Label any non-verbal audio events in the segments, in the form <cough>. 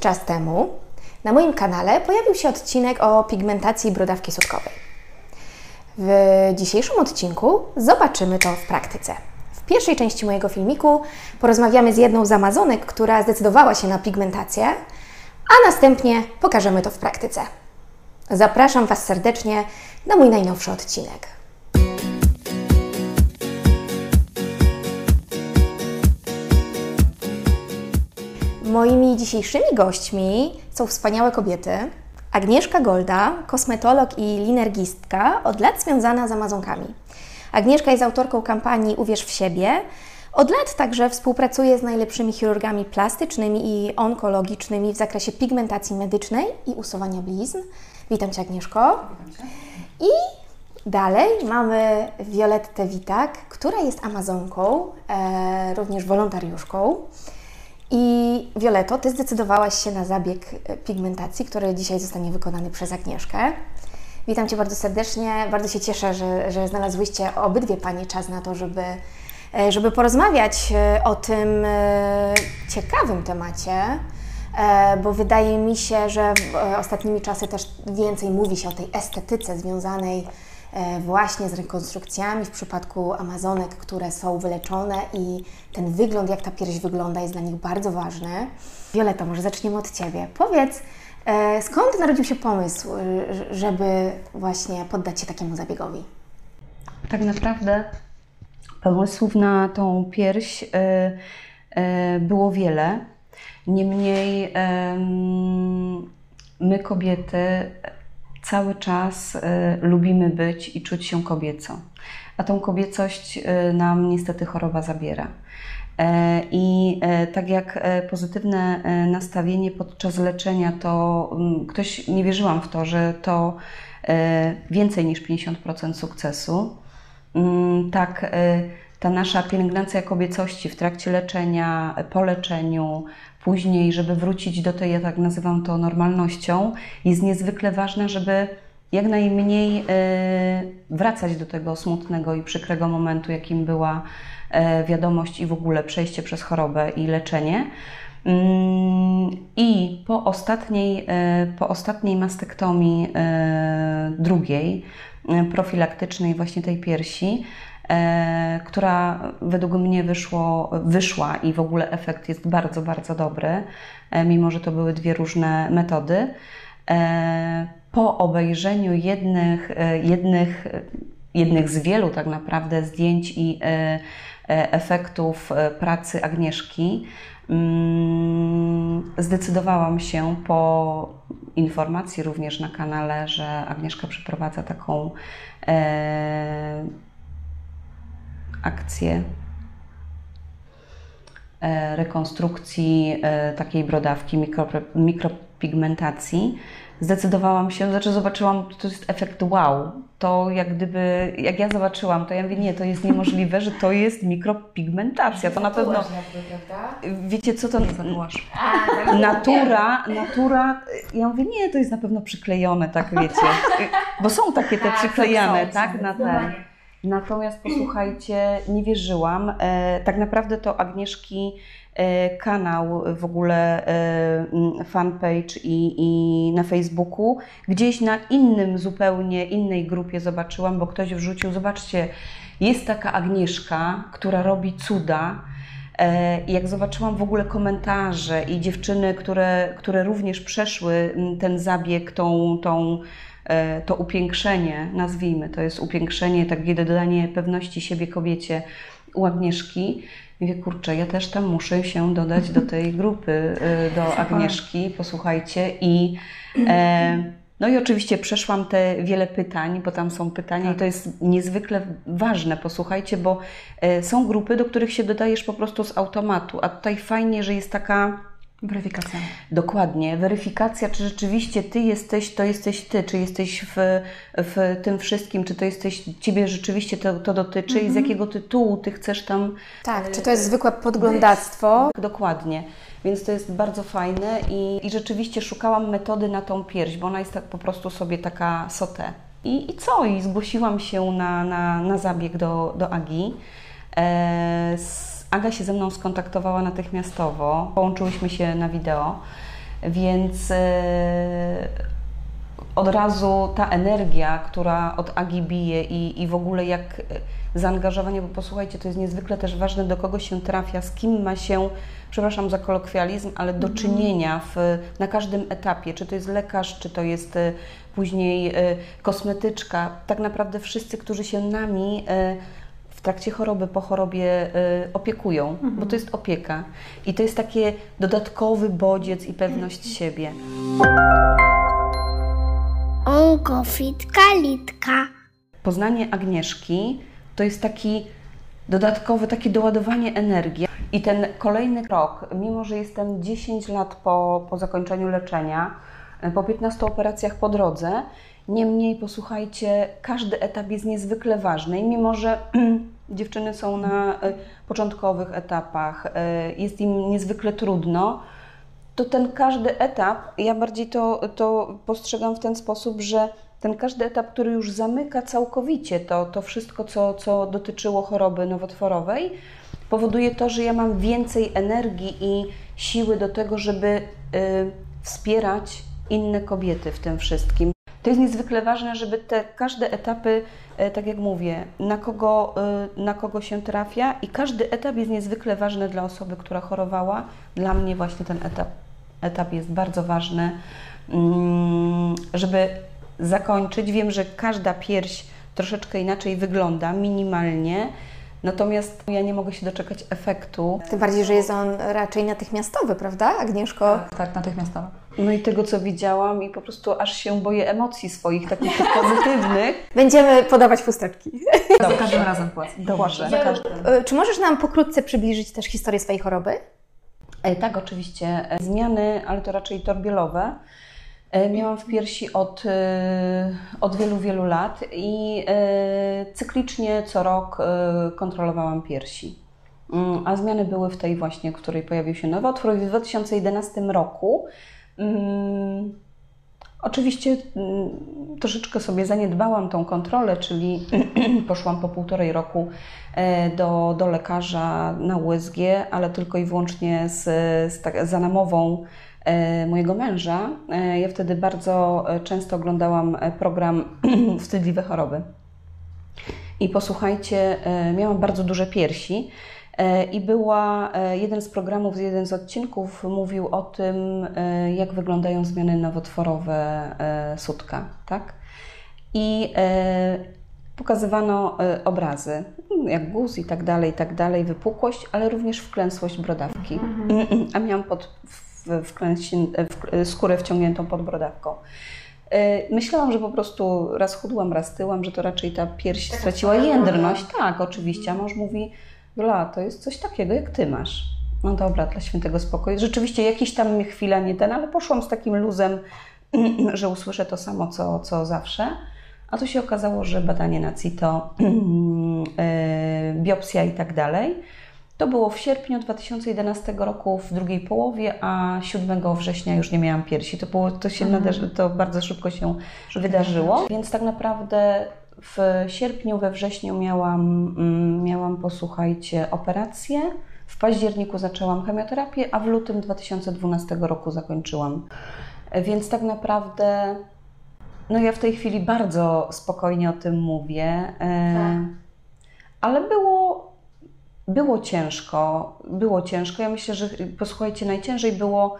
Czas temu na moim kanale pojawił się odcinek o pigmentacji brodawki sutkowej. W dzisiejszym odcinku zobaczymy to w praktyce. W pierwszej części mojego filmiku porozmawiamy z jedną z Amazonek, która zdecydowała się na pigmentację, a następnie pokażemy to w praktyce. Zapraszam Was serdecznie na mój najnowszy odcinek. Moimi dzisiejszymi gośćmi są wspaniałe kobiety. Agnieszka Golda, kosmetolog i linergistka, od lat związana z Amazonkami. Agnieszka jest autorką kampanii Uwierz w siebie. Od lat także współpracuje z najlepszymi chirurgami plastycznymi i onkologicznymi w zakresie pigmentacji medycznej i usuwania blizn. Witam Cię Agnieszko. I dalej mamy Violettę Witak, która jest Amazonką, e, również wolontariuszką. I Violeto, Ty zdecydowałaś się na zabieg e, pigmentacji, który dzisiaj zostanie wykonany przez Agnieszkę. Witam Cię bardzo serdecznie. Bardzo się cieszę, że, że znalazłyście obydwie Panie czas na to, żeby, e, żeby porozmawiać e, o tym ciekawym temacie, bo wydaje mi się, że ostatnimi czasy też więcej mówi się o tej estetyce związanej właśnie z rekonstrukcjami w przypadku Amazonek, które są wyleczone i ten wygląd, jak ta pierś wygląda, jest dla nich bardzo ważny. Violeta, może zaczniemy od Ciebie. Powiedz, e, skąd narodził się pomysł, e, żeby właśnie poddać się takiemu zabiegowi? Tak naprawdę pomysłów na tą pierś było wiele. Niemniej my kobiety cały czas y, lubimy być i czuć się kobieco. A tą kobiecość y, nam niestety choroba zabiera. E, I e, tak jak e, pozytywne nastawienie podczas leczenia, to mm, ktoś nie wierzyłam w to, że to więcej niż 50% sukcesu. Mm, tak, ta nasza pielęgnacja kobiecości w trakcie leczenia, po leczeniu, później, żeby wrócić do tej, ja tak nazywam to normalnością, jest niezwykle ważna, żeby jak najmniej e, wracać do tego smutnego i przykrego momentu, jakim była e, wiadomość i w ogóle przejście przez chorobę i leczenie. Mm, I po ostatniej, e, po ostatniej mastektomii drugiej, profilaktycznej właśnie tej piersi, która według mnie wyszło, wyszła i w ogóle efekt jest bardzo, bardzo dobry, e, mimo że to były dwie różne metody. E, po obejrzeniu jednych, jednych, jednych z wielu tak naprawdę zdjęć i efektów pracy Agnieszki, mm, zdecydowałam się po informacji również na kanale, że Agnieszka przeprowadza taką akcję e, rekonstrukcji e, takiej brodawki, mikro, mikropigmentacji, zdecydowałam się, znaczy zobaczyłam, to jest efekt wow. To jak gdyby, jak ja zobaczyłam, to ja mówię, nie, to jest niemożliwe, że to jest mikropigmentacja. To na pewno, wiecie co to, natura, natura, ja mówię, nie, to jest na pewno przyklejone, tak wiecie, <laughs> bo są takie te przyklejane, tak, na ten. Natomiast posłuchajcie, nie wierzyłam. E, tak naprawdę to Agnieszki e, kanał w ogóle e, fanpage i, i na Facebooku, gdzieś na innym, zupełnie innej grupie zobaczyłam, bo ktoś wrzucił, zobaczcie, jest taka Agnieszka, która robi cuda. Jak zobaczyłam w ogóle komentarze i dziewczyny, które, które również przeszły ten zabieg, tą, tą to upiększenie, nazwijmy, to jest upiększenie, takie dodanie pewności siebie kobiecie u Agnieszki. Mówię, kurczę, ja też tam muszę się dodać do tej <laughs> grupy, e, do Agnieszki, posłuchajcie. I, e, no i oczywiście przeszłam te wiele pytań, bo tam są pytania tak. i to jest niezwykle ważne, posłuchajcie, bo e, są grupy, do których się dodajesz po prostu z automatu, a tutaj fajnie, że jest taka Weryfikacja. Dokładnie. Weryfikacja, czy rzeczywiście ty jesteś, to jesteś ty, czy jesteś w, w tym wszystkim, czy to jesteś, ciebie rzeczywiście to, to dotyczy mhm. i z mhm. jakiego tytułu ty chcesz tam. Tak, czy to jest zwykłe podglądactwo? Dokładnie. Więc to jest bardzo fajne i, i rzeczywiście szukałam metody na tą pierś, bo ona jest tak po prostu sobie taka sotę. I, i co? I zgłosiłam się na, na, na zabieg do, do Agi. E, Aga się ze mną skontaktowała natychmiastowo, połączyłyśmy się na wideo. Więc e, od razu ta energia, która od Agi bije i, i w ogóle jak e, zaangażowanie, bo posłuchajcie, to jest niezwykle też ważne, do kogo się trafia, z kim ma się, przepraszam za kolokwializm, ale do czynienia w, na każdym etapie, czy to jest lekarz, czy to jest e, później kosmetyczka, tak naprawdę wszyscy, którzy się nami w trakcie choroby, po chorobie e, opiekują, bo to jest opieka i to jest takie dodatkowy bodziec i pewność siebie. Onkofit Kalitka. Poznanie Agnieszki to jest taki dodatkowy, takie doładowanie energii. I ten kolejny krok, mimo że jestem 10 lat po, po zakończeniu leczenia, po 15 operacjach po drodze, niemniej posłuchajcie, każdy etap jest niezwykle ważny. I mimo że <clears throat> dziewczyny są na e, początkowych etapach, e, jest im niezwykle trudno, to ten każdy etap, ja bardziej to, to postrzegam w ten sposób, że ten każdy etap, który już zamyka całkowicie to, to wszystko, co, co dotyczyło choroby nowotworowej, powoduje to, że ja mam więcej energii i siły do tego, żeby y, wspierać inne kobiety w tym wszystkim. To jest niezwykle ważne, żeby te każde etapy, e, tak jak mówię, na kogo, y, na kogo się trafia i każdy etap jest niezwykle ważny dla osoby, która chorowała. Dla mnie właśnie ten etap, etap jest bardzo ważny, mm, żeby zakończyć. Wiem, że każda pierś troszeczkę inaczej wygląda, minimalnie, natomiast ja nie mogę się doczekać efektu. Tym bardziej, że jest on raczej natychmiastowy, prawda, Agnieszko? Tak, natychmiastowo. No i tego, co widziałam i po prostu aż się boję emocji swoich, takich <laughs> pozytywnych. Będziemy podawać chusteczki. Za każdym razem płacę. Dobrze. Każdym. Y, Czy możesz nam pokrótce przybliżyć też historię swojej choroby? E, Tak, oczywiście. E, Zmiany, ale to raczej torbielowe. E, Miałam w piersi od, e, od wielu, wielu lat i e, cyklicznie co rok e, kontrolowałam piersi. Mm, A zmiany były w tej właśnie, w której pojawił się nowotwór. I w 2011 roku Oczywiście mm, troszeczkę sobie zaniedbałam tą kontrolę, czyli <clears throat> poszłam po półtorej roku e, do, do lekarza na USG, ale tylko i wyłącznie z, z, tak, e, mojego męża. E, Ja wtedy bardzo często oglądałam program <clears throat> Wstydliwe choroby. I posłuchajcie, miałam bardzo duże piersi. E, I była e, jeden z programów, jeden z odcinków mówił o tym, e, jak wyglądają zmiany nowotworowe sutka, tak? I pokazywano obrazy, jak guz i tak dalej, i tak dalej, wypukłość, ale również wklęsłość brodawki. A miałam pod, w, wklęsi, w, skórę wciągniętą pod brodawką. Myślałam, że po prostu raz chudłam, raz tyłam, że to raczej ta pierś straciła jędrność. Tak, oczywiście. A mąż mówi, Jola, to jest coś takiego, jak ty masz. No dobra, dla świętego spokoju. Rzeczywiście jakiś tam mnie chwila nie ten, ale poszłam z takim luzem, <clears throat> że usłyszę to samo, co, co zawsze. A tu się okazało, że badanie na CITO, <clears throat> e, biopsja i tak dalej. To było w sierpniu 2011 roku w drugiej połowie, a 7 września już nie miałam piersi. To, było, to, się nadarzy, to bardzo szybko się wydarzyło. Więc tak naprawdę w sierpniu, we wrześniu miałam, mm, miałam posłuchajcie, operację. W październiku zaczęłam chemioterapię, a w lutym 2012 roku zakończyłam. Więc tak naprawdę, no ja w tej chwili bardzo spokojnie o tym mówię, e, ale było, było ciężko, było ciężko. Ja myślę, że posłuchajcie, najciężej było,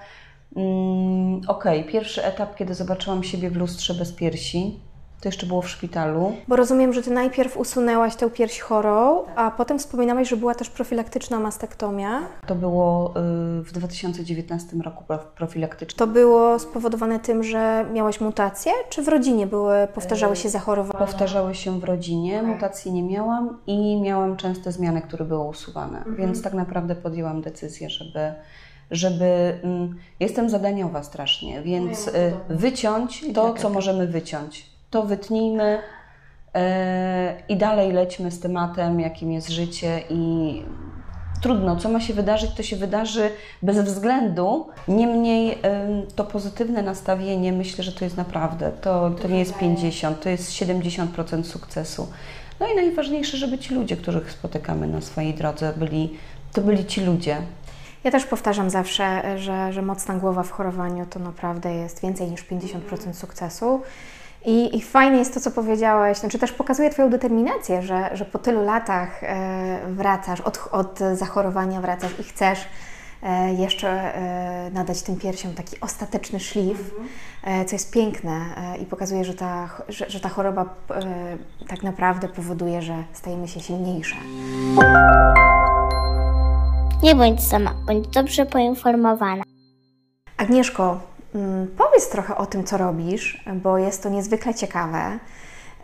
mm, okej, pierwszy etap, kiedy zobaczyłam siebie w lustrze bez piersi, to jeszcze było w szpitalu. Bo rozumiem, że ty najpierw usunęłaś tę pierś chorą, a potem wspominałaś, że była też profilaktyczna mastektomia. To było y, w 2019 roku prof- profilaktycznie. To było spowodowane tym, że miałaś mutację, czy w rodzinie były, powtarzały się zachorowania? Powtarzały się w rodzinie, mutacji nie miałam i miałam częste zmiany, które były usuwane. Więc tak naprawdę podjęłam decyzję, żeby. Żeby, mm, jestem zadaniowa strasznie, więc y, wyciąć to, co możemy wyciąć. To wytnijmy e, i dalej lećmy z tematem, jakim jest życie i trudno, co ma się wydarzyć, to się wydarzy bez względu. Niemniej to pozytywne nastawienie, myślę, że to jest naprawdę, to, to nie jest 50, to jest 70% sukcesu. No i najważniejsze, żeby ci ludzie, których spotykamy na swojej drodze, byli, to byli ci ludzie. Ja też powtarzam zawsze, że, że mocna głowa w chorowaniu to naprawdę jest więcej niż 50% sukcesu. I, I fajne jest to, co powiedziałeś, znaczy też pokazuje Twoją determinację, że, że po tylu latach e, wracasz, od, od zachorowania wracasz i chcesz e, jeszcze e, nadać tym piersiom taki ostateczny szlif, e, co jest piękne i pokazuje, że ta, że, że ta choroba tak naprawdę powoduje, że stajemy się silniejsze. Nie bądź sama, bądź dobrze poinformowana. Agnieszko, powiedz trochę o tym, co robisz, bo jest to niezwykle ciekawe.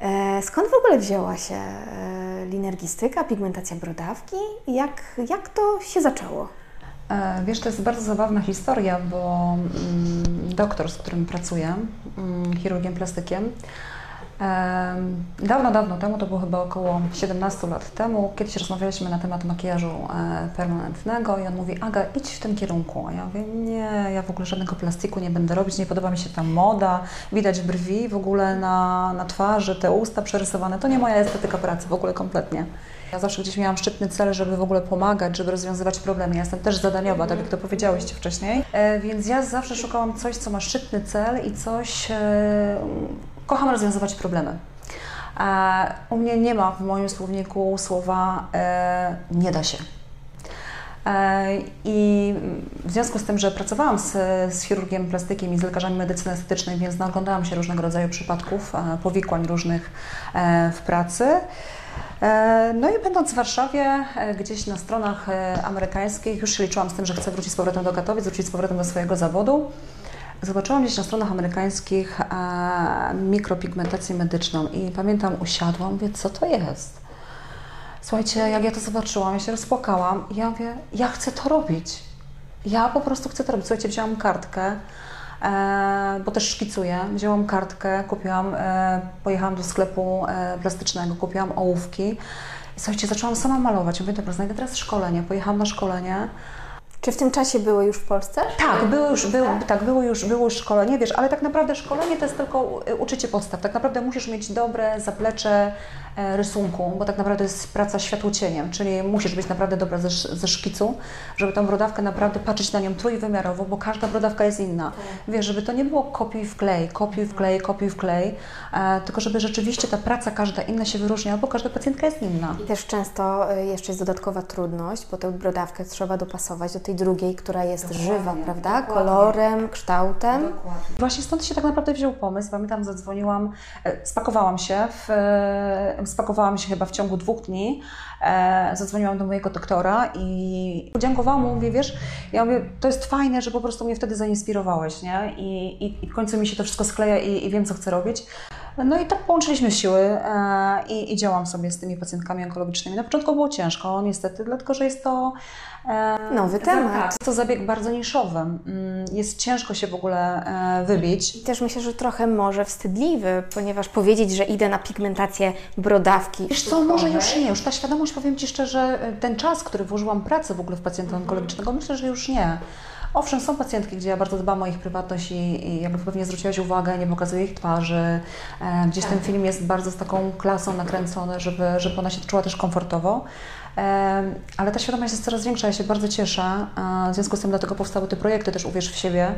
E, Skąd w ogóle wzięła się e, linergistyka, pigmentacja brodawki? Jak, jak to się zaczęło? E, Wiesz, to jest bardzo zabawna historia, bo mm, doktor, z którym pracuję, mm, chirurgiem plastykiem, em, dawno, dawno temu, to było chyba około 17 lat temu, kiedyś rozmawialiśmy na temat makijażu e, permanentnego i on mówi, Aga, idź w tym kierunku. A ja mówię, nie, ja w ogóle żadnego plastiku nie będę robić, nie podoba mi się ta moda, widać brwi w ogóle na, na twarzy, te usta przerysowane, to nie moja estetyka pracy w ogóle kompletnie. Ja zawsze gdzieś miałam szczytny cel, żeby w ogóle pomagać, żeby rozwiązywać problemy. Ja jestem też zadaniowa, tak jak to powiedziałyście wcześniej. E, więc ja zawsze szukałam coś, co ma szczytny cel i coś... Kocham rozwiązywać problemy. E, u mnie nie ma w moim słowniku słowa e, nie da się. E, I w związku z tym, że pracowałam z, z chirurgiem plastykiem i z lekarzami medycyny estetycznej, więc naoglądałam się różnego rodzaju przypadków, powikłań różnych w pracy. No i będąc w Warszawie, gdzieś na stronach amerykańskich, już się liczyłam z tym, że chcę wrócić z powrotem do Katowic, wrócić z powrotem do swojego zawodu. Zobaczyłam gdzieś na stronach amerykańskich e, mikropigmentację medyczną i pamiętam, usiadłam, mówię, co to jest? Słuchajcie, jak ja to zobaczyłam, ja się rozpłakałam i ja mówię, ja chcę to robić. Ja po prostu chcę to robić. Słuchajcie, wzięłam kartkę, e, bo też szkicuję. Wzięłam kartkę, kupiłam, e, pojechałam do sklepu e, plastycznego, kupiłam ołówki. I słuchajcie, zaczęłam sama malować. Mówię, dobra, znajdę teraz szkolenie. Pojechałam na szkolenie. Czy w tym czasie były już w Polsce? Tak, było już, było, tak, było już, było już szkolenie, wiesz, ale tak naprawdę szkolenie to jest tylko y, uczycie podstaw. Tak naprawdę musisz mieć dobre zaplecze e, rysunku, bo tak naprawdę jest praca światłocieniem, czyli musisz być naprawdę dobra ze, ze szkicu, żeby tą brodawkę naprawdę patrzeć na nią trójwymiarowo, bo każda brodawka jest inna. Wiesz, żeby to nie było kopiuj wklej, kopiuj wklej, kopiuj wklej, e, tylko żeby rzeczywiście ta praca każda inna się wyróżniała, bo każda pacjentka jest inna. I też często y, jeszcze jest dodatkowa trudność, bo tę brodawkę trzeba dopasować do tej drugiej, która jest żywa, prawda? Kolorem, kształtem. Właśnie stąd się tak naprawdę wziął pomysł. Pamiętam, zadzwoniłam, e, spakowałam się, w, e, spakowałam się chyba w ciągu dwóch dni. E, zadzwoniłam do mojego doktora i podziękowałam mu, mówię, wiesz, ja mówię, to jest fajne, że po prostu mnie wtedy zainspirowałeś, nie? I, i, i w końcu mi się to wszystko skleja i, i wiem, co chcę robić. No i tak połączyliśmy siły e, i, i działam sobie z tymi pacjentkami onkologicznymi. Na początku było ciężko, niestety, dlatego że jest to e, Nowy temat. Jest to zabieg bardzo niszowy. Mm, Jest ciężko się w ogóle wybić. I też myślę, że trochę może wstydliwy, ponieważ powiedzieć, że idę na pigmentację brodawki. Wiesz co, może już nie, już ta świadomość, powiem Ci szczerze, ten czas, który włożyłam pracę w ogóle w pacjenta onkologicznego, myślę, że już nie. Owszem, są pacjentki, gdzie ja bardzo dbam o ich prywatność i, i jakby pewnie zwróciłaś uwagę, nie pokazuję ich twarzy. E, gdzieś ten film jest bardzo z taką klasą nakręcony, żeby, żeby ona się czuła też komfortowo. E, ale ta świadomość jest coraz większa, ja się bardzo cieszę. E, w związku z tym dlatego powstały te projekty też Uwierz w siebie.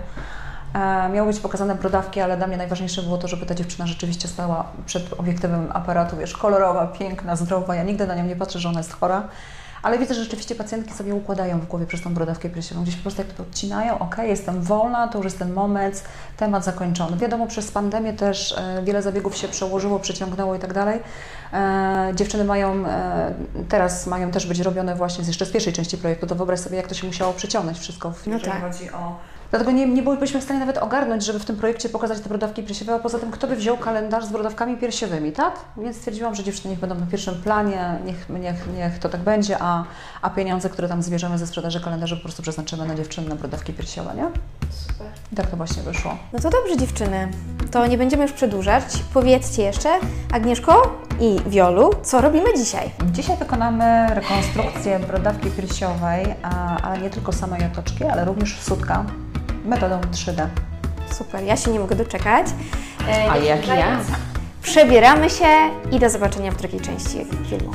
E, Miały być pokazane brodawki, ale dla mnie najważniejsze było to, żeby ta dziewczyna rzeczywiście stała przed obiektywem aparatu, wiesz, kolorowa, piękna, zdrowa. Ja nigdy na nią nie patrzę, że ona jest chora. Ale widzę, że rzeczywiście pacjentki sobie układają w głowie przez tą brodawkę piersiową. Gdzieś po prostu jak to odcinają, ok, jestem wolna, to już jest ten moment, temat zakończony. Wiadomo, przez pandemię też e, wiele zabiegów się przełożyło, przeciągnęło i tak dalej. E, dziewczyny mają, e, teraz mają też być robione właśnie z, jeszcze z pierwszej części projektu, to wyobraź sobie, jak to się musiało przyciągnąć wszystko, w, No jeżeli tak. chodzi o... Dlatego nie, nie bylibyśmy w stanie nawet ogarnąć, żeby w tym projekcie pokazać te brodawki piersiowe, a poza tym kto by wziął kalendarz z brodawkami piersiowymi, tak? Więc stwierdziłam, że dziewczyny niech będą na pierwszym planie, niech, niech, niech to tak będzie, a, a pieniądze, które tam zbierzemy ze sprzedaży kalendarzy po prostu przeznaczymy na dziewczyny, na brodawki piersiowe, nie? Super. I tak to właśnie wyszło. No to dobrze dziewczyny, to nie będziemy już przedłużać. Powiedzcie jeszcze, Agnieszko i Wiolu, co robimy dzisiaj? Dzisiaj wykonamy rekonstrukcję brodawki piersiowej, ale nie tylko samej otoczki, ale również sutka metodą 3D. Super, ja się nie mogę doczekać. E, A jak ja? Przebieramy się i do zobaczenia w drugiej części filmu.